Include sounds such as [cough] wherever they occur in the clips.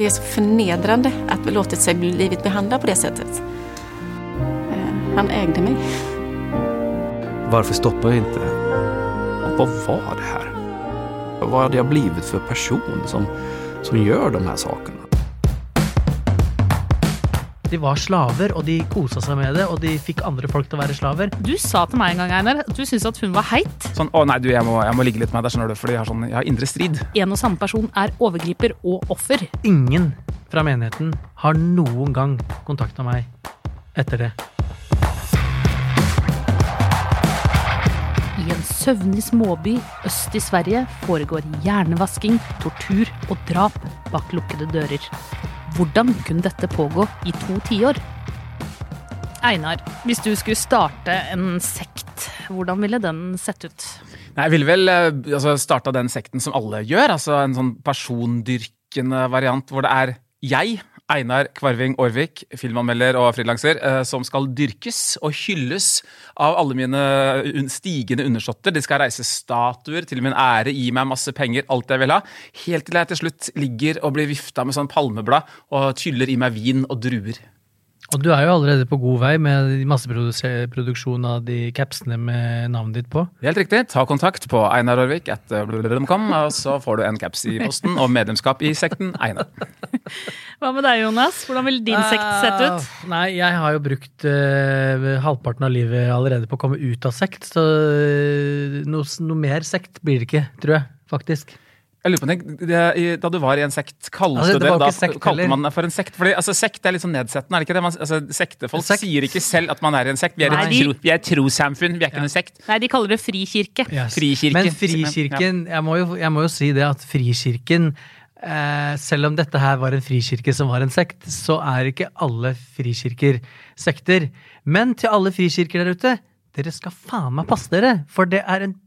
det er så fornedrende at vi låtit seg bli behandlet på det settet. Eh, Han ägde meg. Varför stoppade jag inte? Och vad var det här? Vad hade jag blivit för person som, som gör de här sakerna? De var slaver, og de kosa seg med det, og de fikk andre folk til å være slaver. Du sa til meg en gang, Einar, at du syntes at hun var heit. Sånn, å nei, du, jeg må, jeg må ligge litt med deg, skjønner du, fordi jeg har, sånn, jeg har indre strid. En og samme person er overgriper og offer. Ingen fra menigheten har noen gang kontakta meg etter det. I en søvnig småby øst i Sverige foregår hjernevasking, tortur og drap bak lukkede dører. Hvordan kunne dette pågå i to tiår? Einar, hvis du skulle starte en sekt, hvordan ville den sett ut? Nei, jeg ville vel eh, altså, starta den sekten som alle gjør, altså en sånn persondyrkende variant hvor det er jeg, Einar Kvarving Aarvik, filmanmelder og frilanser, eh, som skal dyrkes og hylles av alle mine stigende undersåtter. De skal reise statuer til min ære, gi meg masse penger, alt jeg vil ha. Helt til jeg til slutt ligger og blir vifta med sånn palmeblad og tyller i meg vin og druer. Og du er jo allerede på god vei med masseproduksjon av de capsene med navnet ditt på. Helt riktig. Ta kontakt på einarorvik.com, og så får du en caps i posten og medlemskap i sekten Einar. Hva med deg, Jonas? Hvordan vil din sekt sett ut? Uh, Nei, jeg har jo brukt uh, halvparten av livet allerede på å komme ut av sekt, så uh, noe, noe mer sekt blir det ikke, tror jeg, faktisk. Jeg lurer på det, det, Da du var i en sekt, kalte Altså, det det, da sekt kalte man det for en sekt? Fordi altså, Sekt er litt sånn nedsettende, er det ikke det? Man, altså, sektefolk Sekt- sier ikke selv at man er i en sekt. Vi er, Nei, et, tro, vi er et trossamfunn, vi er ikke en sekt. Nei, de kaller det frikirke. Yes. Frikirke. Men Frikirken, jeg må, jo, jeg må jo si det at Frikirken eh, Selv om dette her var en frikirke som var en sekt, så er ikke alle frikirker sekter. Men til alle frikirker der ute, dere skal faen meg passe dere, for det er en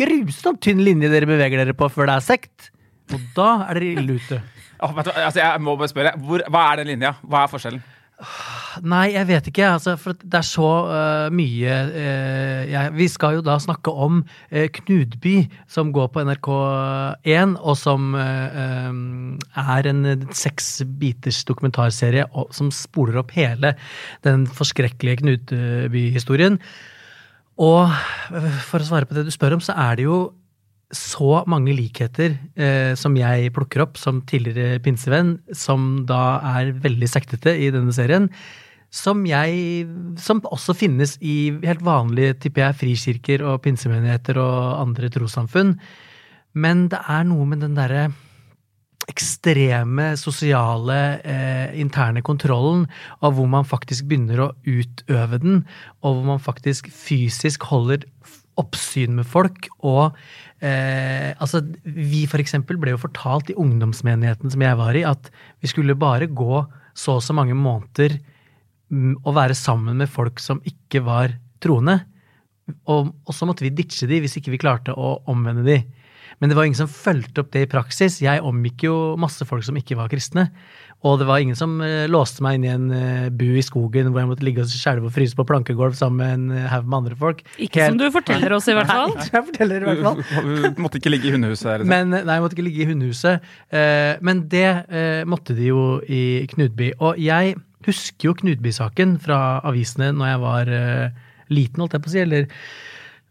grusomt tynn linje dere beveger dere på før det er sekt. Og da er dere ille ute. Oh, du, altså, jeg må bare spørre, hvor, hva er den linja? Hva er forskjellen? Nei, jeg vet ikke. Altså, for det er så uh, mye uh, jeg, Vi skal jo da snakke om uh, Knudby, som går på NRK1, og som øh, er en seks biters dokumentarserie og, som spoler opp hele den forskrekkelige Knudby-historien. Og øh, for å svare på det du spør om, så er det jo så mange likheter eh, som jeg plukker opp som tidligere pinsevenn, som da er veldig sektete i denne serien, som jeg Som også finnes i helt vanlige, tipper jeg, frikirker og pinsemenigheter og andre trossamfunn. Men det er noe med den derre ekstreme sosiale, eh, interne kontrollen, av hvor man faktisk begynner å utøve den, og hvor man faktisk fysisk holder oppsyn med folk, og eh, altså, vi eksempel ble jo fortalt i ungdomsmenigheten som jeg var i, at vi skulle bare gå så og så mange måneder mm, og være sammen med folk som ikke var troende. Og, og så måtte vi ditche de hvis ikke vi klarte å omvende de. Men det var ingen som fulgte opp det i praksis. Jeg omgikk jo masse folk som ikke var kristne. Og det var ingen som eh, låste meg inn i en eh, bu i skogen hvor jeg måtte ligge og skjelve og fryse på plankegulv sammen med en eh, haug med andre folk. Ikke som du forteller oss, i hvert fall. [laughs] Nei, jeg forteller i hvert fall. Du måtte ikke ligge i hundehuset? Liksom. Men, nei, jeg måtte ikke ligge i hundehuset. Eh, men det måtte de jo i Knudby. Og jeg husker jo Knudby-saken fra avisene når jeg var liten, holdt jeg på å si. Eller,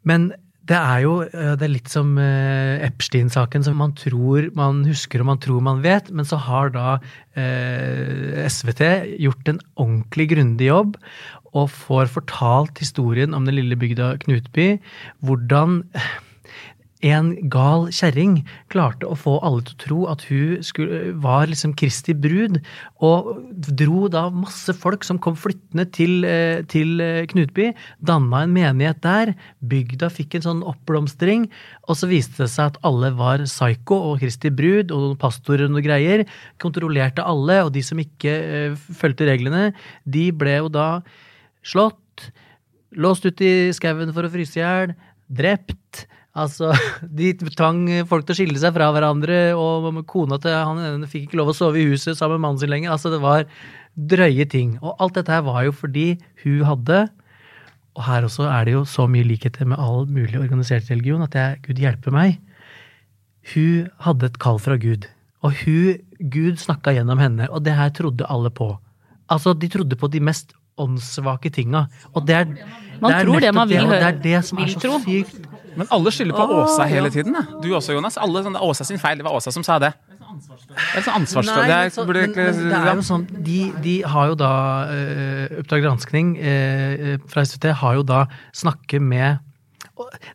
men det er jo eh, det er litt som eh, Epstein-saken, som man tror man husker og man tror man vet, men så har da eh, SVT gjort en ordentlig grundig jobb og får fortalt historien om den lille bygda Knutby. Hvordan en gal kjerring klarte å få alle til å tro at hun skulle, var liksom Kristi brud, og dro da masse folk som kom flyttende til, eh, til eh, Knutby, danna en menighet der, bygda fikk en sånn oppblomstring, og så viste det seg at alle var psyko og Kristi brud, og pastorer og noen greier, kontrollerte alle, og de som ikke uh, fulgte reglene, de ble jo da slått, låst ut i skauen for å fryse i hjel, drept. Altså, [laughs] De tvang folk til å skille seg fra hverandre, og kona til han fikk ikke lov å sove i huset sammen med mannen sin lenger. Altså, Det var drøye ting. Og alt dette her var jo fordi hun hadde Og her også er det jo så mye likheter med all mulig organisert religion at jeg, Gud hjelpe meg. Hun hadde et kall fra Gud. Og hun Gud snakka gjennom henne, og det her trodde alle på. Altså, de trodde på de mest åndssvake tinga. Og det er, Man det er tror det man og det er det som er så sykt. Men alle skylder på Åh, Åsa hele tiden. Da. Du også, Jonas. Alle sånn, Åsa sin feil. Det var Åsa som sa det. Det er sånn jo sånn, de, de har jo da uh, Oppdrag granskning uh, fra SVT har jo da snakket med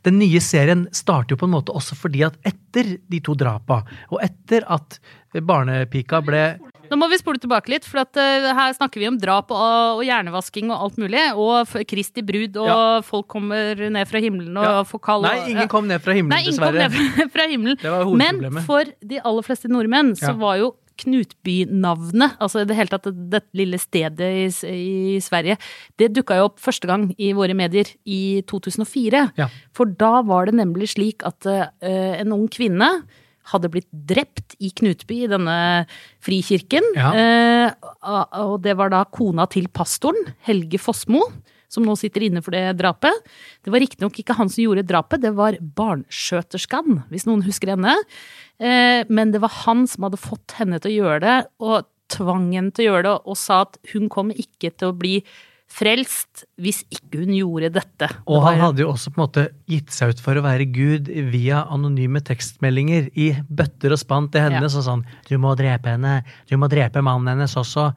Den nye serien starter jo på en måte også fordi at etter de to drapa, og etter at barnepika ble Nå må vi spole tilbake litt, for at, eh, her snakker vi om drap og, og hjernevasking og alt mulig. Og Kristi brud, og Ja. folk kommer ned fra himmelen og Ja. får kall. Nei, ingen kom ned fra himmelen, Nei, dessverre. ned fra, [laughs] fra himmelen. Det var Men for de aller fleste nordmenn så Ja. var jo Knutby-navnet, altså i det hele tatt dette lille stedet i, i Sverige, det dukka jo opp første gang i våre medier i 2004. Ja. For da var det nemlig slik at uh, en ung kvinne hadde blitt drept i Knutby, i denne frikirken. Ja. Uh, og det var da kona til pastoren, Helge Fossmo, som nå sitter inne for det drapet. Det var riktignok ikke han som gjorde drapet, det var barnskjøterskan, hvis noen husker henne. Eh, men det var han som hadde fått henne til å gjøre det, og tvang henne til å gjøre det, og sa at hun kommer ikke til å bli frelst hvis ikke hun gjorde dette. Og han hadde jo også på en måte gitt seg ut for å være Gud via anonyme tekstmeldinger i bøtter og spann til henne. Ja. Sånn sånn Du må drepe henne. Du må drepe mannen hennes også.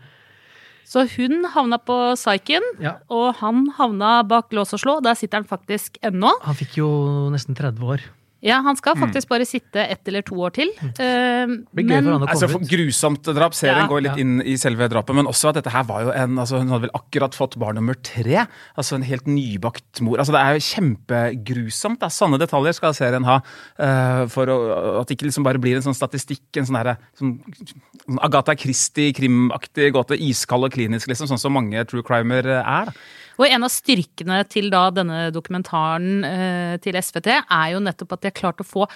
Så hun havna på Psyken, Ja. og han havna bak lås og slå. Der sitter han faktisk ennå. Han fikk jo nesten 30 år. Ja, han skal faktisk bare sitte ett eller to år til. Uh, men Altså, grusomt drap. Serien Ja. går litt Ja. inn i selve drapet, men også at dette her var jo en altså Hun hadde vel akkurat fått barn nummer tre. Altså en helt nybakt mor. Altså Det er jo kjempegrusomt. da. Sanne detaljer skal serien ha. Uh, for å, at det ikke liksom bare blir en sånn statistikk, en sånn her, sånn, sånn Agatha Christie-krimaktig gåte. Iskald og klinisk, liksom. Sånn som mange true crimer er. da. Og en av styrkene til da denne dokumentaren eh, til SVT er jo nettopp at de har klart å få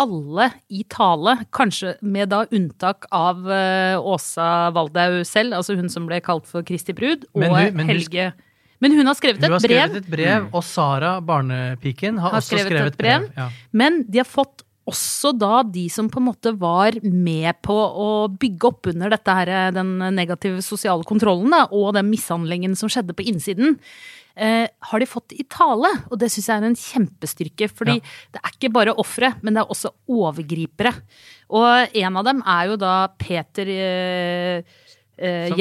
alle i tale, kanskje med da unntak av eh, Åsa Waldau selv, altså hun som ble kalt for Kristi brud, og Men hun- men hun Helge Men hun har skrevet Hun har et brev. skrevet et brev, og Sara, barnepiken, har, Har også skrevet skrevet et brev. brev. Ja. Men de har fått også da de som på en måte var med på å bygge opp under dette her, den negative sosiale kontrollen da, og den mishandlingen som skjedde på innsiden, eh, har de fått i tale. Og det syns jeg er en kjempestyrke. Fordi Ja. det er ikke bare ofre, men det er også overgripere. Og en av dem er jo da Peter eh, eh, Som-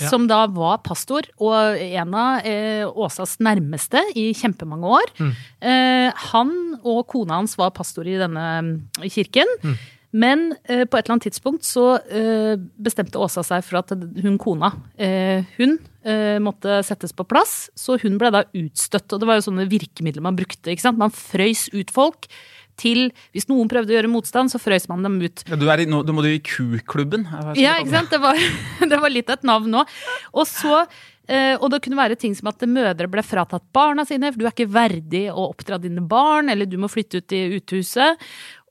ja. som da var pastor, og en av eh, Åsas nærmeste i kjempemange år. Mm. Eh, han og kona hans var pastor i denne mm, kirken. Mm. Men eh, på et eller annet tidspunkt så eh, bestemte Åsa seg for at hun kona, eh, hun eh, måtte settes på plass. Så hun ble da utstøtt. Og det var jo sånne virkemidler man brukte. ikke sant? Man frøys ut folk til Hvis noen prøvde å gjøre motstand, så frøys man dem ut. Ja, du, er i, nå, må du i Q-klubben. Ja, ikke sant? Det var, [laughs] det var litt av et navn nå. Og så eh, og det kunne være ting som at mødre ble fratatt barna sine, for du er ikke verdig å oppdra dine barn, eller du må flytte ut i uthuset.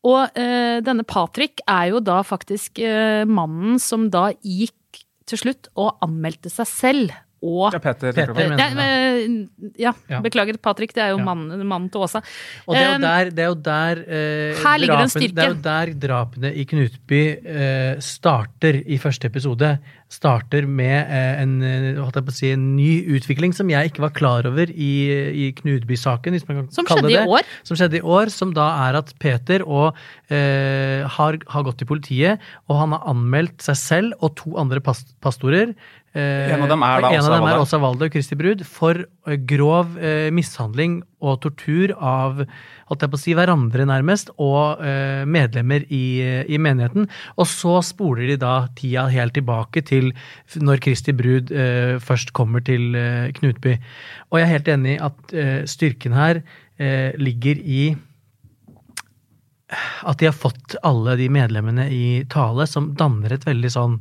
Og uh, denne Patrick er jo da faktisk uh, mannen som da gikk til slutt og anmeldte seg selv. Og Ja, Peter. Peter, mener Nei, eh, ja, Ja. beklager, Patrick. Det er jo Ja. mannen, mannen til Åsa. Og det er jo Um, der, det er jo der eh, her ligger det en drapen- styrke. Det er jo der drapene i Knutby eh, starter i første episode. Starter med eh, en, eh, holdt jeg på å si, en ny utvikling som jeg ikke var klar over i, i Knutby-saken. hvis man kan Som kalle skjedde i det. år. Som skjedde i år, som da er at Peter og, eh, har, har gått til politiet, og han har anmeldt seg selv og to andre past pastorer. Eh, En av dem er da en Åsa av dem er Waldau. Åsa Waldau Kristi Brud for eh, grov eh, mishandling og tortur av holdt jeg på å si, hverandre, nærmest, og eh, medlemmer i, i menigheten. Og så spoler de da tida helt tilbake til når Kristi Brud eh, først kommer til eh, Knutby. Og jeg er helt enig i at eh, styrken her eh, ligger i at de har fått alle de medlemmene i tale, som danner et veldig sånn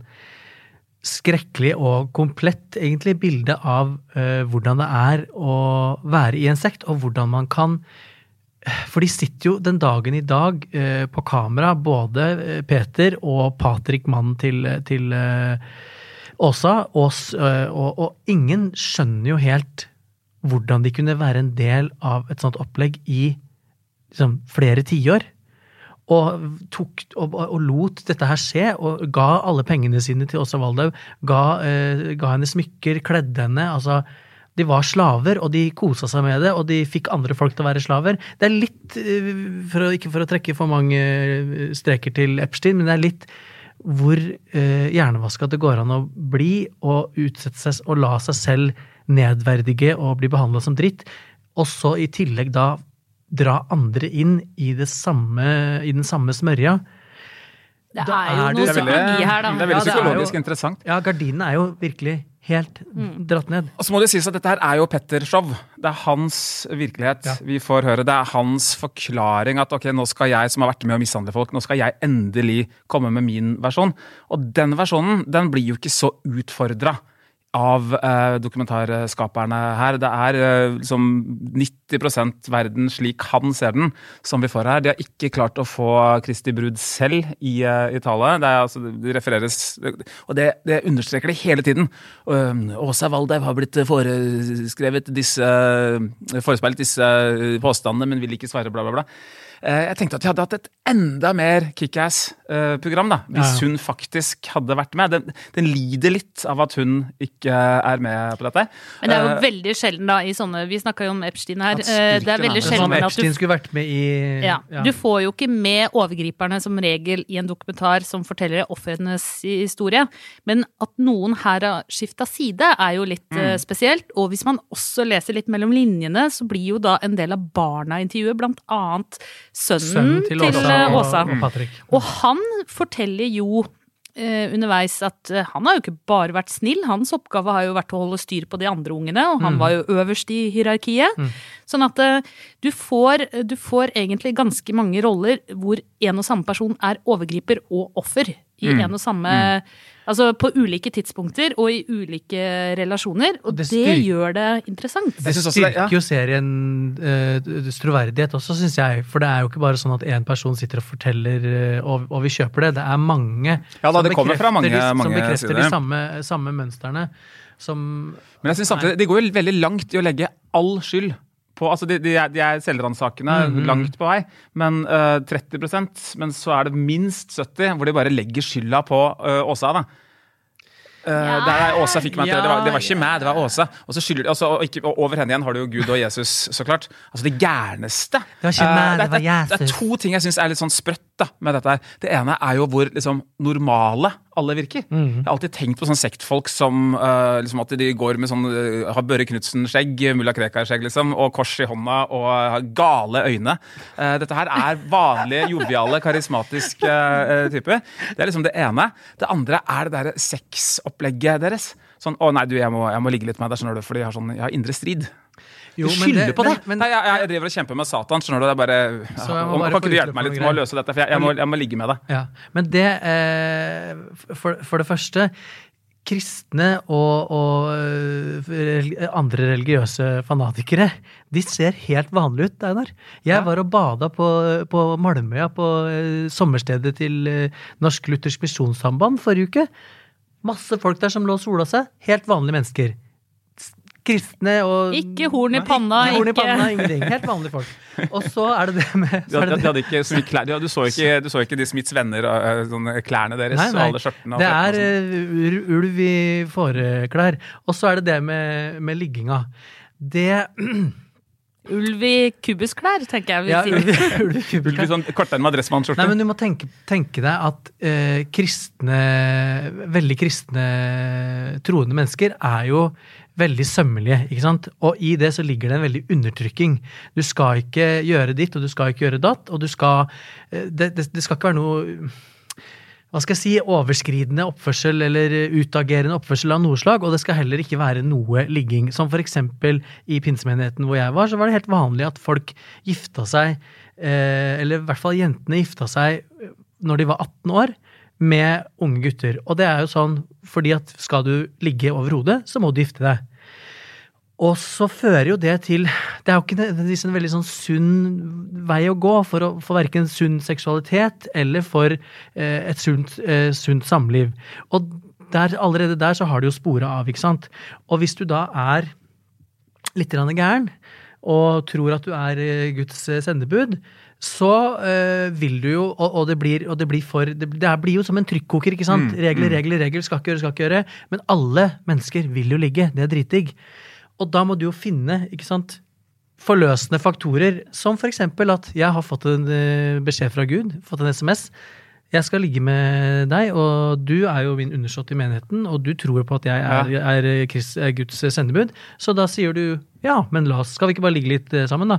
skrekkelig og komplett egentlig bilde av uh, hvordan det er å være i en sekt, og hvordan man kan For de sitter jo den dagen i dag uh, på kamera, både eh, Peter og Patrick, mannen til, til uh, Åsa, og, eh, og, og ingen skjønner jo helt hvordan de kunne være en del av et sånt opplegg i liksom, flere tiår. Og, tok, og, og lot dette her skje, og ga alle pengene sine til Åsa Waldau. Ga, eh, ga henne smykker, kledde henne. altså de var slaver, og de kosa seg med det, og de fikk andre folk til å være slaver. Det er litt, eh, for å, ikke for å trekke for mange eh, streker til Epstein, men det er litt hvor eh, hjernevaska det går an å bli, og utsette seg og la seg selv nedverdige og bli behandla som dritt, og så i tillegg da dra andre inn i, det samme, i den samme smørja. Det Da er jo er noe det- Det er psykologi her, da. det er veldig Ja, er psykologisk jo- interessant. Ja, gardinene er jo virkelig helt dratt ned. Og så må det sies at dette her er jo Petter-show. Det er hans virkelighet Ja. vi får høre. Det er hans forklaring at ok, nå skal jeg som har vært med å mishandle folk, nå skal jeg endelig komme med min versjon. Og den versjonen den blir jo ikke så utfordra av eh, dokumentarskaperne her. Det er eh, liksom 90% verden slik han ser den, som vi får her. De har ikke klart å få Kristi brud selv i, eh, i tale. Det, er, altså, det refereres Og det, det understreker det hele tiden. Uh, Åsa Waldau har blitt foreskrevet disse forespeilet disse påstandene, men vil ikke svare, bla, bla, bla. Eh, Jeg tenkte at vi hadde hatt et enda mer kickass-program, da, hvis Ja, hun faktisk hadde vært med. Den, den lider litt av at hun ikke er med på dette. Men det er jo Eh, veldig sjelden da i sånne Vi snakka jo om Epstein her. At eh, Det er veldig Som sjelden at Epstein du skulle vært med i ja, Du får jo ikke med overgriperne som regel i en dokumentar som forteller ofrenes historie, men at noen her har skifta side, er jo litt Mm. eh, spesielt. Og hvis man også leser litt mellom linjene, så blir jo da en del av barna i intervjuet, blant annet sønnen, Sønnen til Åsa, eh, og, Åsa. og Patrick. Og han forteller jo eh, underveis at eh, han har jo ikke bare vært snill, hans oppgave har jo vært å holde styr på de andre ungene, og han var jo øverst i hierarkiet. Sånn at eh, du får, du får egentlig ganske mange roller hvor en og samme person er overgriper og offer i en og samme Altså på ulike tidspunkter og i ulike relasjoner, og Det det, gjør det interessant. Det styrker jo serien uh, troverdighet også, syns jeg. For det er jo ikke bare sånn at én person sitter og forteller, eh, og, og vi kjøper det. Det er mange Ja da, det som, bekrefter mange- de, som bekrefter sider. de samme, samme mønstrene. Som Men jeg synes samtidig, det går jo veldig langt i å legge all skyld på altså De, de er, de er selvransakende Mhm. langt på vei, men uh, 30% Men så er det minst 70 hvor de bare legger skylda på uh, Åsa. da. Eh, Ja. der er Åsa fikk meg til det. Det var, det var Ja, ikke meg, det var Åsa. Og så skylder de, altså, og, ikke, og over henne igjen har du jo Gud og Jesus, så klart. Altså det gærneste. Det var ikke Eh, meg, det var det, er to ting jeg syns er litt sånn sprøtt da, med dette her. Det ene er jo hvor liksom, normale alle virker. Mhm. Jeg har alltid tenkt på sånne sektfolk som uh, liksom at de går med sånn uh, har Børre Knutsen-skjegg, mulla Krekar-skjegg, liksom, og kors i hånda og har gale øyne. Uh, dette her er vanlige, joviale, karismatiske typer. Det er liksom det ene. Det andre er det derre sexopplegget deres. Sånn 'Å nei, du, jeg må, jeg må ligge litt med deg', skjønner du, fordi jeg har, sånn, jeg har indre strid. Jo, du skylder det- på det! men- men- nei, jeg, jeg driver og kjemper med Satan, skjønner du. Det er bare, ja, jeg må Om- bare kan ikke du hjelpe meg litt med å løse dette? For jeg, jeg, må, jeg må ligge med deg. Ja, Men det eh, for, for det første Kristne og, og øh, andre religiøse fanatikere de ser helt vanlige ut, Einar. Jeg var og bada på, på Malmøya, på eh, sommerstedet til eh, Norsk Luthersk Misjonssamband forrige uke. Masse folk der som lå og sola seg. Helt vanlige mennesker. Kristne og Ikke horn i panna, Ikke horn i panna, ingenting. Helt vanlige folk. Og så er det det med så er hadde, det de hadde ikke så mye klær. De, du, så ikke, du så ikke de Smiths venner, eh, klærne deres Nei, nei. og alle skjørtene. Det er sånn. eh, ulv i fåreklær. Og så er det det med, med ligginga. Det [clears throat] Ulv i kubusklær, tenker jeg vi ja, sier. ulv, i- ulv i sånn kortere med dressmannskjorte. Nei, men du må tenke, tenke deg at eh, kristne, veldig kristne troende mennesker er jo veldig sømmelige, ikke sant? Og i det så ligger det en veldig undertrykking. Du skal ikke gjøre ditt, og du skal ikke gjøre datt, og du skal eh, Det, det, det skal ikke være noe hva skal jeg si, overskridende oppførsel eller utagerende oppførsel av noe slag, og det skal heller ikke være noe ligging. Som for eksempel i pinsemenigheten hvor jeg var, så var det helt vanlig at folk gifta seg, eh, eller i hvert fall jentene gifta seg eh, når de var 18 år, med unge gutter. Og det er jo sånn fordi at skal du ligge over hodet, så må du gifte deg. Og så fører jo det til Det er jo ikke nødvendigvis en veldig sånn sunn vei å gå for, å, for verken sunn seksualitet eller for eh, et sunt, eh, sunt samliv. Og der, allerede der så har det jo spora av, ikke sant. Og hvis du da er litt gæren, og tror at du er eh, Guds eh, sendebud, så eh, vil du jo Og, og, det, blir, og det blir for Det, det blir jo som en trykkoker, ikke sant? Mm, Regler, mm. regler, regler. Skal ikke gjøre, skal ikke gjøre. Men alle mennesker vil jo ligge. Det er dritdigg. Og da må du jo finne, ikke sant forløsende faktorer, som eksempel at jeg har fått en eh, beskjed fra Gud, fått en SMS. Jeg skal ligge med deg, og du er jo min undersått i menigheten, og du tror på at jeg er, er, er Guds sendebud, så da sier du ja, men la oss, skal vi ikke bare ligge litt eh, sammen, da?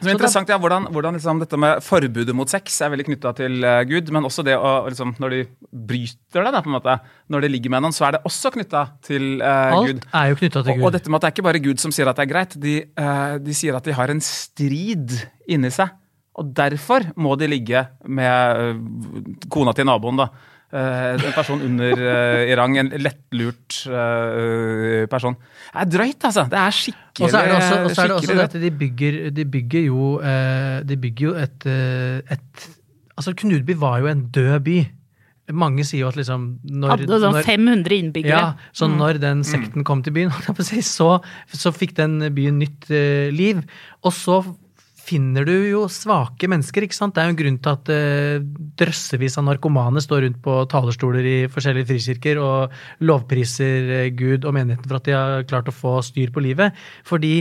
Det er interessant ja, hvordan, hvordan liksom, dette med forbudet mot sex er veldig knytta til uh, Gud, men også det å liksom, når de bryter det, da, på en måte, når de ligger med noen, så er det også knytta til uh, Alt Gud. er jo knytta til Gud. og dette med at det er ikke bare Gud som sier at det er greit, de, uh, de sier at de har en strid inni seg. Og derfor må de ligge med kona til naboen, da. Eh, en person under eh, i rang, en lettlurt eh, person. Det er drøyt, altså. Det er skikkelig Og så er det også, og er det også skikkelig det drøyt. at de bygger, de bygger jo eh, De bygger jo et, et Altså, Knutby var jo en død by. Mange sier jo at liksom når, Hadde sånn når- 500 innbyggere. Ja, så når den sekten kom til byen, [laughs] så, så fikk den byen nytt liv. Og så finner du jo svake mennesker, ikke sant. Det er jo en grunn til at eh, drøssevis av narkomane står rundt på talerstoler i forskjellige frikirker og lovpriser eh, Gud og menigheten for at de har klart å få styr på livet. Fordi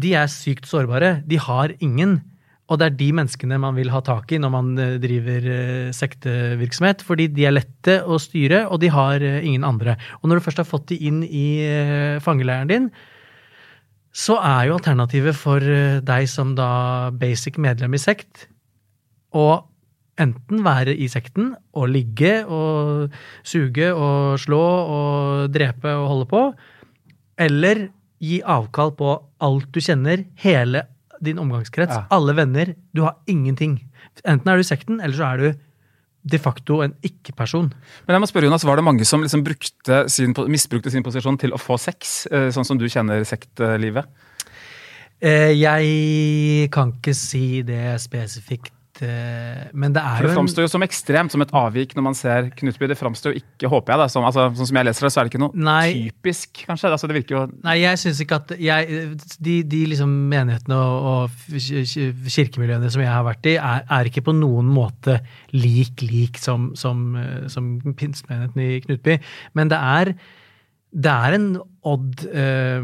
de er sykt sårbare. De har ingen. Og det er de menneskene man vil ha tak i når man eh, driver sektevirksomhet, fordi de er lette å styre, og de har ingen andre. Og når du først har fått de inn i fangeleiren din, så er jo alternativet for eh, deg som da basic medlem i sekt, å enten være i sekten og ligge og suge og slå og drepe og holde på, eller gi avkall på alt du kjenner, hele din omgangskrets, Ja. alle venner. Du har ingenting. Enten er du i sekten, eller så er du de facto en ikke-person. Men jeg må spørre Jonas, Var det mange som liksom brukte sin, misbrukte sin posisjon til å få sex, eh, sånn som du kjenner sektlivet? Eh, Jeg kan ikke si det spesifikt, eh, men det er Det jo en framstår jo som ekstremt, som et avvik når man ser Knutby. Det framstår jo ikke, håper jeg, da, som, altså, sånn som jeg leser det, så er det ikke noe Nei. typisk, kanskje. Altså, det virker jo Nei, jeg syns ikke at jeg, de, de liksom menighetene og, og kir- kir- kirkemiljøene som jeg har vært i, er, er ikke på noen måte lik lik som, som, eh, som pinsemenigheten i Knutby. Men det er, det er en odd eh,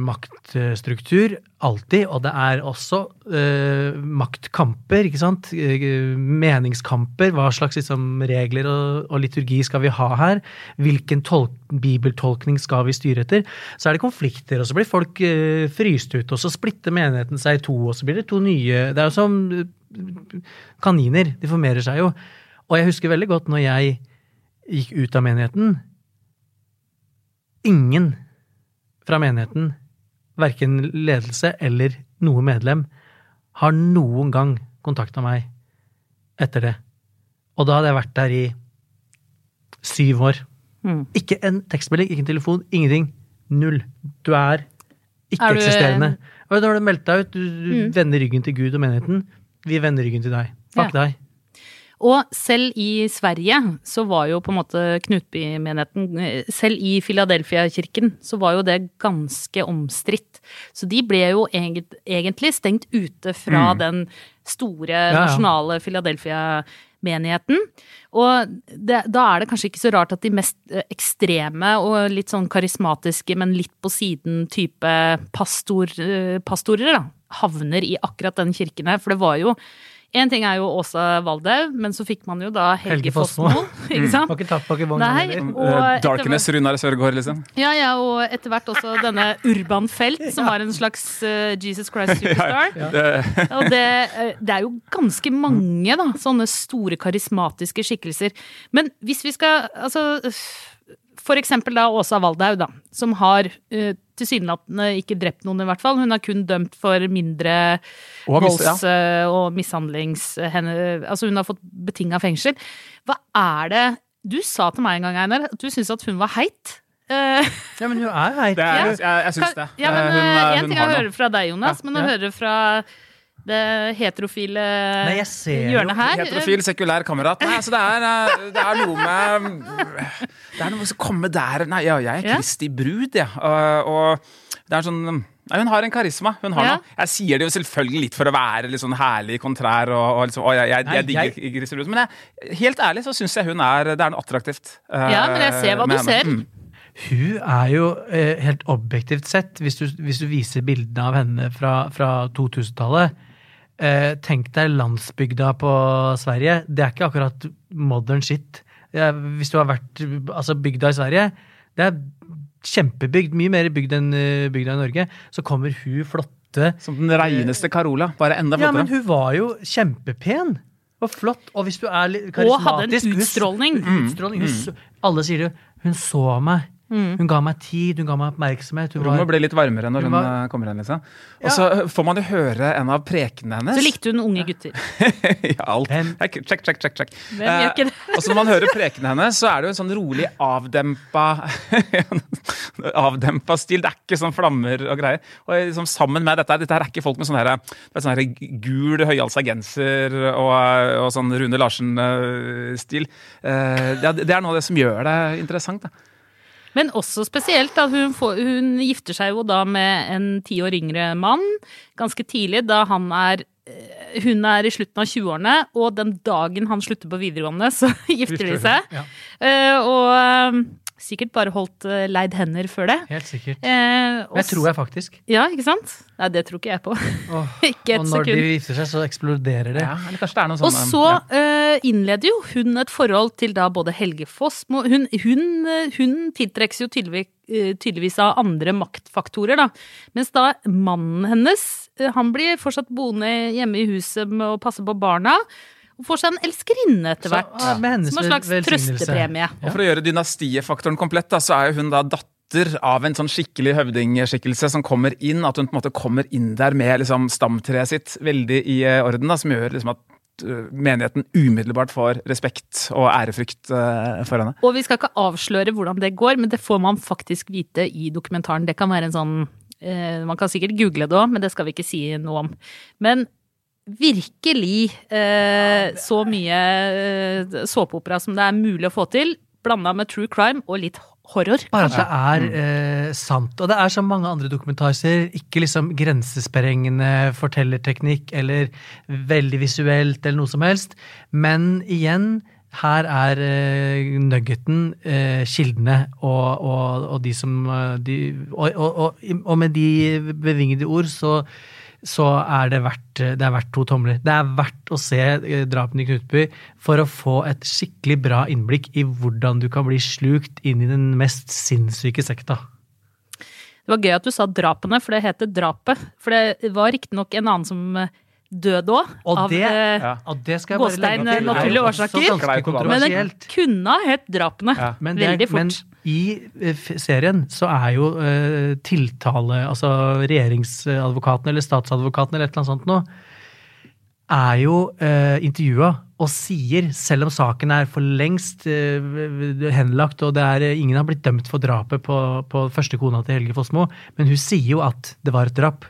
alltid. Og det er også eh, maktkamper, ikke sant? Eh, meningskamper. Hva slags liksom, regler og, og liturgi skal vi ha her? Hvilken tolk, bibeltolkning skal vi styre etter? Så er det konflikter, og så blir folk eh, fryst ut, og så splitter menigheten seg i to, og så blir det to nye Det er jo som eh, kaniner. De formerer seg jo. Og jeg husker veldig godt når jeg gikk ut av menigheten. Ingen fra menigheten, verken ledelse eller noe medlem, har noen gang kontakta meg etter det. Og da hadde jeg vært der i syv år. Mm. Ikke en tekstmelding, ikke en telefon, ingenting. Null. Du er Er ikke-eksisterende. Du... da har du meldt deg ut, du, du Mm. vender ryggen til Gud og menigheten. Vi vender ryggen til deg. Fuck Ja. deg. Og selv i Sverige så var jo på en måte Knutby-menigheten eh, Selv i Philadelphia-kirken så var jo det ganske omstridt. Så de ble jo egentlig stengt ute fra den store ja. nasjonale Philadelphia-menigheten. Og det, da er det kanskje ikke så rart at de mest eh, ekstreme og litt sånn karismatiske, men litt på siden type pastor, eh, pastorer, da, havner i akkurat den kirken her. For det var jo Én ting er jo Åsa Waldau, men så fikk man jo da Helge, Helge Fossmo. Ikke sant? Var ikke tatt bak i vogna Nei, heller. og Eh, Darkness, Runar Sørgaard, liksom. Ja, ja, og etter hvert også denne Urban Felt, [laughs] som var en slags eh, Jesus Christ [laughs] Superstar. Det, Og det, eh, det er jo ganske mange da, sånne store karismatiske skikkelser. Men hvis vi skal altså, For eksempel da Åsa Waldau, da, som har uh, tilsynelatende ikke drept noen, i hvert fall. Hun er kun dømt for mindre volds- ja. og mishandlings... Henne, altså hun har fått betinga fengsel. Hva er det Du sa til meg en gang, Einar, at du syntes at hun var heit. Eh, Ja, men hun er heit. det er, Ja. jeg, jeg syns det. ja, men Eh, hun, eh, eh, En hun ting er har å høre fra deg, Jonas, Ja, men å ja. høre fra det heterofile Nei, jeg ser jo- hjørnet her Heterofil, sekulær kamerat. Nei, altså det er, eh, det er noe med Det er noe som kommer der Nei, ja, jeg er Kristi brud, jeg. Og, og det er sånn Nei, Hun har en karisma. hun har Ja. noe. Jeg sier det jo selvfølgelig litt for å være litt sånn herlig kontrær. Og, og liksom, å, jeg, jeg, Nei, jeg digger Kristi brud. Men jeg, helt ærlig så syns jeg hun er Det er noe attraktivt. eh, Ja, men jeg ser hva du henne. ser. Mm. Hun er jo eh, helt objektivt sett, hvis du, hvis du viser bildene av henne fra, fra 2000-tallet eh, Tenk deg landsbygda på Sverige. Det er ikke akkurat modern shit. Ja, hvis du har vært altså bygda i Sverige, det er kjempebygd. Mye mer bygd enn eh, bygda i Norge. Så kommer hun flotte Som den reineste Carola, bare enda Ja, men hun var jo kjempepen. Og flott. Og hvis du er litt Og hadde en utstråling. hun- utstrålning. utstråling. Hun, alle sier det. Hun så meg. Hun ga meg tid, hun ga meg oppmerksomhet. Hun Rommet var, ble litt varmere når Hun var- hun kommer inn. liksom. Og så eh, får man jo høre en av prekenene hennes. Så likte hun unge gutter. [laughs] ja, alt. Hvem- Check, check, check, check, check. Hvem gjør ikke det? Eh, og så når man hører prekene hennes, så er det jo en sånn rolig avdempa [laughs] Avdempa stil. Det er ikke sånn flammer og greier. Og liksom sammen med dette Dette her er ikke folk med sånn her, er sånn her gul høyhalsa genser og, og sånn Rune Larsen-stil. Eh, det, er- det er noe av det som gjør det interessant. Da. Men også spesielt da hun, får, hun gifter seg jo da med en ti år yngre mann ganske tidlig, da han er eh, hun er i slutten av 20-årene, og den dagen han slutter på videregående, [laughs] så gifter de seg. Ja. Uh, og eh, sikkert bare holdt eh, leid hender før det. Helt sikkert. Eh, og Det tror jeg faktisk. Ja, ikke sant? Nei, det tror ikke jeg på. Oh, [laughs] ikke et sekund. og når sekund. de gifter seg, så eksploderer det. Ja, eller kanskje det er noe Og sånn så ja. eh, innleder jo hun et forhold til da både Helge Fossmo Hun, hun, eh, hun tiltrekkes jo tydeligvis, tydeligvis av andre maktfaktorer, da. Mens da mannen hennes, han blir fortsatt boende hjemme i huset med å passe på barna. Og får seg en elskerinne etter hvert. ja, med hennes som en slags trøstepremie. Og for å gjøre dynastiefaktoren komplett, da, så er jo hun da datter av en sånn skikkelig høvdingskikkelse som kommer inn. At hun på en måte kommer inn der med liksom stamtreet sitt veldig i eh, orden, da, som gjør liksom at eh, menigheten umiddelbart får respekt og ærefrykt eh, for henne. Og vi skal ikke avsløre hvordan det går, men det får man faktisk vite i dokumentaren. Det kan være en sånn Man kan sikkert google det òg, men det skal vi ikke si noe om. Men virkelig eh, så mye eh, såpeopera som det er mulig å få til, blanda med true crime og litt horror. Bare at det er eh, sant. Og det er som mange andre dokumentarer, ikke liksom grensesprengende fortellerteknikk eller veldig visuelt eller noe som helst. Men igjen, her er eh, nuggeten eh, kildene og, og, og de som eh, de, og, og med de bevingede ord så så er det verdt, det er verdt to tomler. Det er verdt å se eh, drapene i Knutby for å få et skikkelig bra innblikk i hvordan du kan bli slukt inn i den mest sinnssyke sekta. Det var gøy at du sa drapene, for det heter Drapet. For det var riktignok en annen som eh, døde òg. Og Av det, eh, Ja. og det skal jeg bare Gåstein, legge til. naturlige er jo årsaker. Men den Men kunne ha hett Drapene. Ja. Men, det er, Veldig men fort. I eh, serien så er jo eh, tiltale, altså regjeringsadvokaten eller statsadvokaten eller et eller annet sånt noe, er jo eh, intervjua og sier, selv om saken er for lengst eh, henlagt og er, eh, ingen har blitt dømt for drapet på, på første kona til Helge Fossmo, men hun sier jo at det var et drap.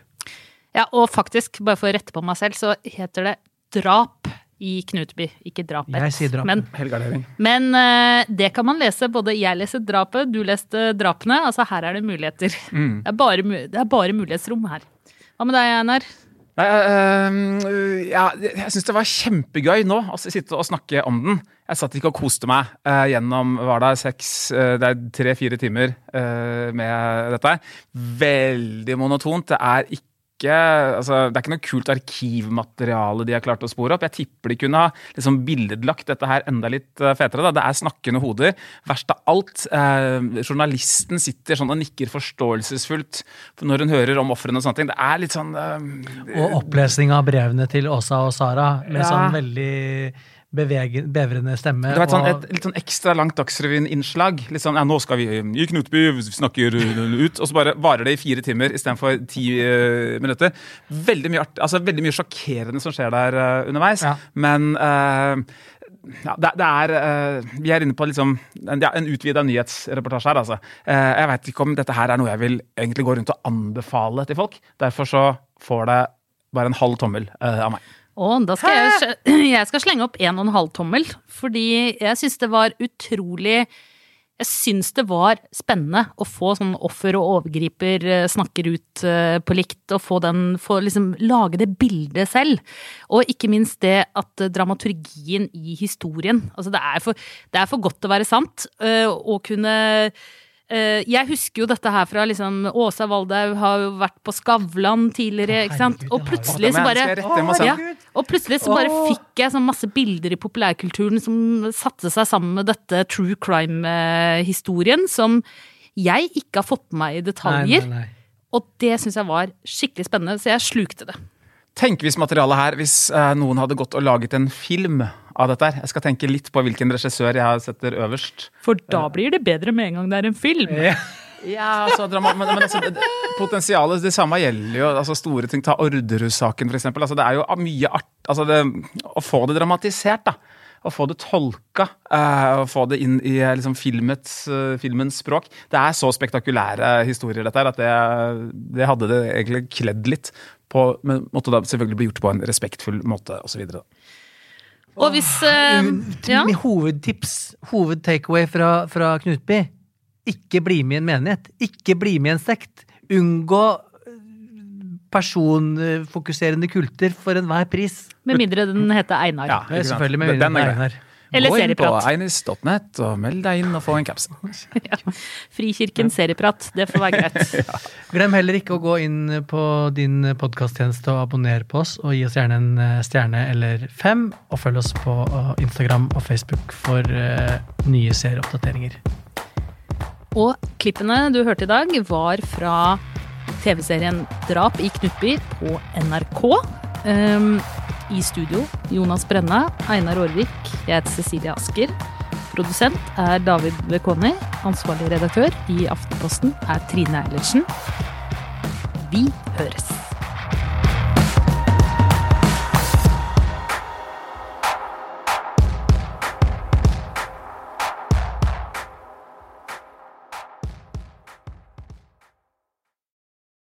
Ja, og faktisk, bare for å rette på meg selv, så heter det drap i Knutby, ikke drapet. Jeg sier drap. Men, Helgardering. men uh, det kan man lese. Både jeg leser drapet, du leste drapene. Altså, her er det muligheter. Mm. Det, er bare, det er bare mulighetsrom her. Hva med deg, Einar? Nei, øh, ja, jeg syns det var kjempegøy nå å sitte og snakke om den. Jeg satt ikke og koste meg uh, gjennom var det seks, det er tre-fire timer med dette. Veldig monotont. Det er ikke altså, det er ikke noe kult arkivmateriale de har klart å spore opp. Jeg tipper de kunne ha liksom billedlagt dette her enda litt øh, fetere. Da. Det er snakkende hoder. Verst av alt, eh, journalisten sitter sånn og nikker forståelsesfullt når hun hører om ofrene og sånne ting. Det er litt sånn eh, Og opplesning av brevene til Åsa og Sara med Ja. sånn veldig bevege, bevrende stemme. Det var et, sånn, et litt sånn ekstra langt Dagsrevyen-innslag. Litt sånn, ja, nå skal vi i Knutby, vi snakker ut, og så bare varer det i fire timer istedenfor ti uh, minutter. Veldig mye, art, altså, veldig mye sjokkerende som skjer der uh, underveis, Ja. men uh, ja, det, det er uh, Vi er inne på liksom, en, en utvida nyhetsreportasje her, altså. Uh, jeg veit ikke om dette her er noe jeg vil egentlig gå rundt og anbefale til folk. Derfor så får det bare en halv tommel uh, av meg. Og da skal jeg, [clears throat] jeg skal slenge opp en og en halv tommel, fordi jeg syns det var utrolig Jeg syns det var spennende å få sånn offer og overgriper eh, snakker ut eh, på likt, og få den Få liksom lage det bildet selv. Og ikke minst det at eh, dramaturgien i historien Altså, det er for, det er for godt til å være sant å kunne Jeg husker jo dette her fra liksom Åsa Waldau har jo vært på Skavlan tidligere, ikke sant. herregud, Og plutselig så bare ja, Og plutselig så bare fikk jeg sånn masse bilder i populærkulturen som satte seg sammen med dette true crime-historien, som jeg ikke har fått med meg i detaljer. Nei, nei, nei. Og det syns jeg var skikkelig spennende, så jeg slukte det. Tenk hvis materialet her, hvis eh, noen hadde gått og laget en film av dette her. Jeg skal tenke litt på hvilken regissør jeg setter øverst. For da blir det bedre med en gang det er en film. Ja, altså, men, men altså, Potensialet, det samme gjelder jo altså, store ting. Ta Orderud-saken, for eksempel. Altså, det er jo mye art altså, det, Å få det dramatisert, da. Å få det tolka, uh, å få det inn i eh, liksom, filmets, uh, filmens språk. Det er så spektakulære historier, dette her, at det, det hadde det egentlig kledd litt. På, men måtte da selvfølgelig bli gjort på en respektfull måte, osv. Og hvis uh, ja. Min hovedtips, hovedtakeaway fra, fra Knutby ikke bli med i en menighet. Ikke bli med i en sekt. Unngå øh, personfokuserende kulter for enhver pris. Med mindre den heter Einar. Ja. Selvfølgelig med mindre den er. Einar. Eller Gå inn på einis.net og meld deg inn og få en caps. [laughs] Frikirken serieprat. Det får være greit. [laughs] Glem heller ikke å gå inn på din podkasttjeneste og abonner på oss, og gi oss gjerne en eh, stjerne eller fem. Og følg oss på eh, Instagram og Facebook for uh, nye serieoppdateringer. Og klippene du hørte i dag, var fra TV-serien Drap i Knutby på NRK. Um, I studio Jonas Brenna, Einar Aarvik, jeg heter Cecilie Asker. Produsent er David Bekoni. Ansvarlig redaktør i Aftenposten er Trine Eilertsen. Vi høres.